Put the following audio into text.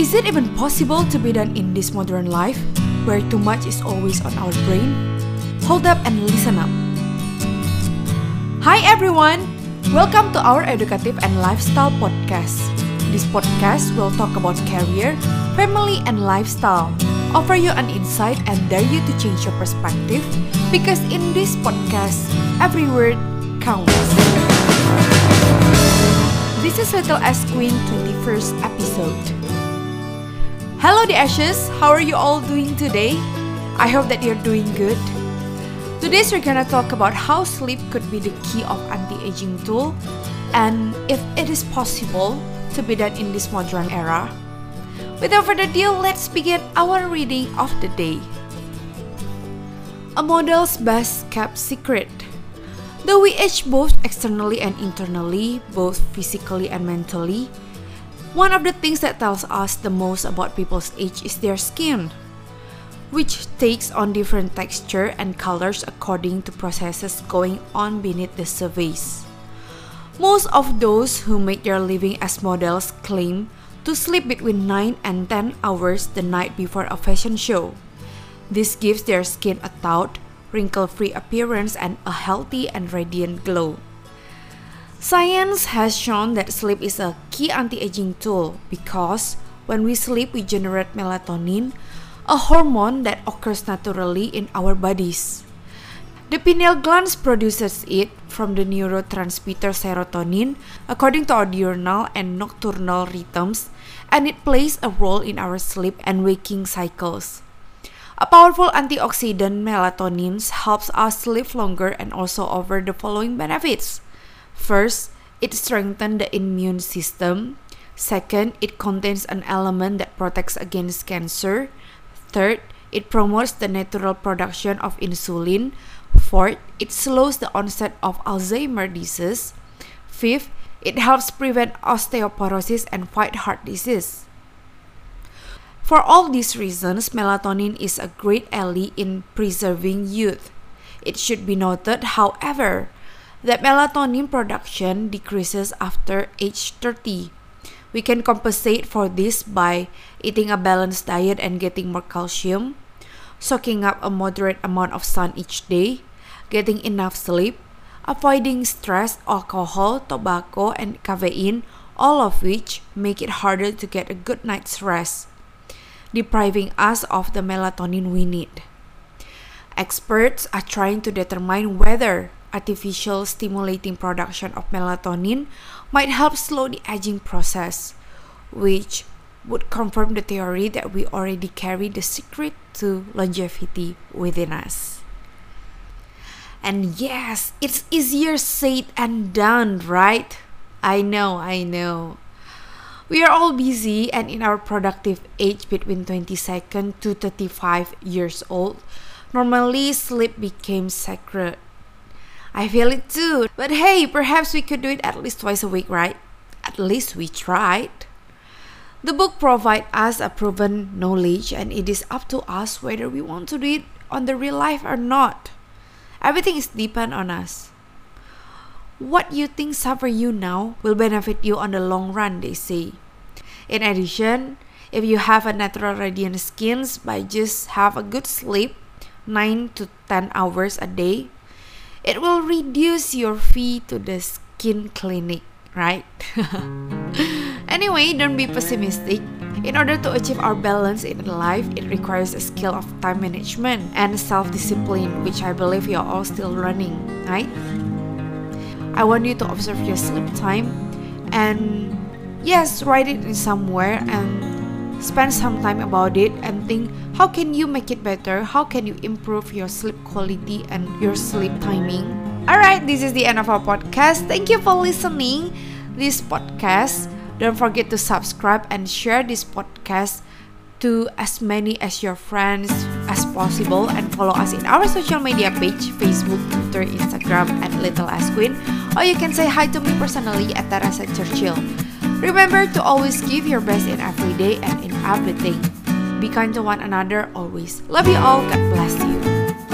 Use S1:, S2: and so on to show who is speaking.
S1: Is it even possible to be done in this modern life, where too much is always on our brain? Hold up and listen up. Hi everyone! Welcome to our educative and lifestyle podcast. This podcast will talk about career, family, and lifestyle, offer you an insight and dare you to change your perspective because in this podcast, every word counts. This is Little S Queen 21st episode. Hello the Ashes, how are you all doing today? I hope that you're doing good. Today we're gonna talk about how sleep could be the key of anti-aging tool and if it is possible to be done in this modern era. Without further ado, let's begin our reading of the day. A model's best kept secret. Though we age both externally and internally, both physically and mentally, one of the things that tells us the most about people's age is their skin, which takes on different texture and colors according to processes going on beneath the surface. Most of those who make their living as models claim to sleep between 9 and 10 hours the night before a fashion show. This gives their skin a taut, wrinkle free appearance and a healthy and radiant glow. Science has shown that sleep is a key anti aging tool because when we sleep, we generate melatonin, a hormone that occurs naturally in our bodies. The pineal gland produces it from the neurotransmitter serotonin according to our diurnal and nocturnal rhythms, and it plays a role in our sleep and waking cycles. A powerful antioxidant melatonin helps us sleep longer and also offer the following benefits. First, it strengthens the immune system. Second, it contains an element that protects against cancer. Third, it promotes the natural production of insulin. Fourth, it slows the onset of Alzheimer's disease. Fifth, it helps prevent osteoporosis and fight heart disease. For all these reasons, melatonin is a great ally in preserving youth. It should be noted, however, that melatonin production decreases after age 30. We can compensate for this by eating a balanced diet and getting more calcium, soaking up a moderate amount of sun each day, getting enough sleep, avoiding stress, alcohol, tobacco, and caffeine, all of which make it harder to get a good night's rest, depriving us of the melatonin we need. Experts are trying to determine whether artificial stimulating production of melatonin might help slow the aging process, which would confirm the theory that we already carry the secret to longevity within us. And yes, it's easier said and done, right? I know, I know. We are all busy and in our productive age between 22nd to 35 years old, normally sleep became sacred I feel it too. But hey, perhaps we could do it at least twice a week, right? At least we tried. The book provides us a proven knowledge, and it is up to us whether we want to do it on the real life or not. Everything is depend on us. What you think suffer you now will benefit you on the long run, they say. In addition, if you have a natural radiant skin by just have a good sleep, 9 to 10 hours a day, it will reduce your fee to the skin clinic, right? anyway, don't be pessimistic. In order to achieve our balance in life, it requires a skill of time management and self discipline, which I believe you're all still learning, right? I want you to observe your sleep time and yes, write it in somewhere and spend some time about it and think how can you make it better? How can you improve your sleep quality and your sleep timing? Alright this is the end of our podcast. Thank you for listening this podcast. Don't forget to subscribe and share this podcast to as many as your friends as possible and follow us in our social media page Facebook, Twitter, Instagram at Little S Queen. Or you can say hi to me personally at Teresa Churchill. Remember to always give your best in every day and in everything. Be kind to one another always. Love you all. God bless you.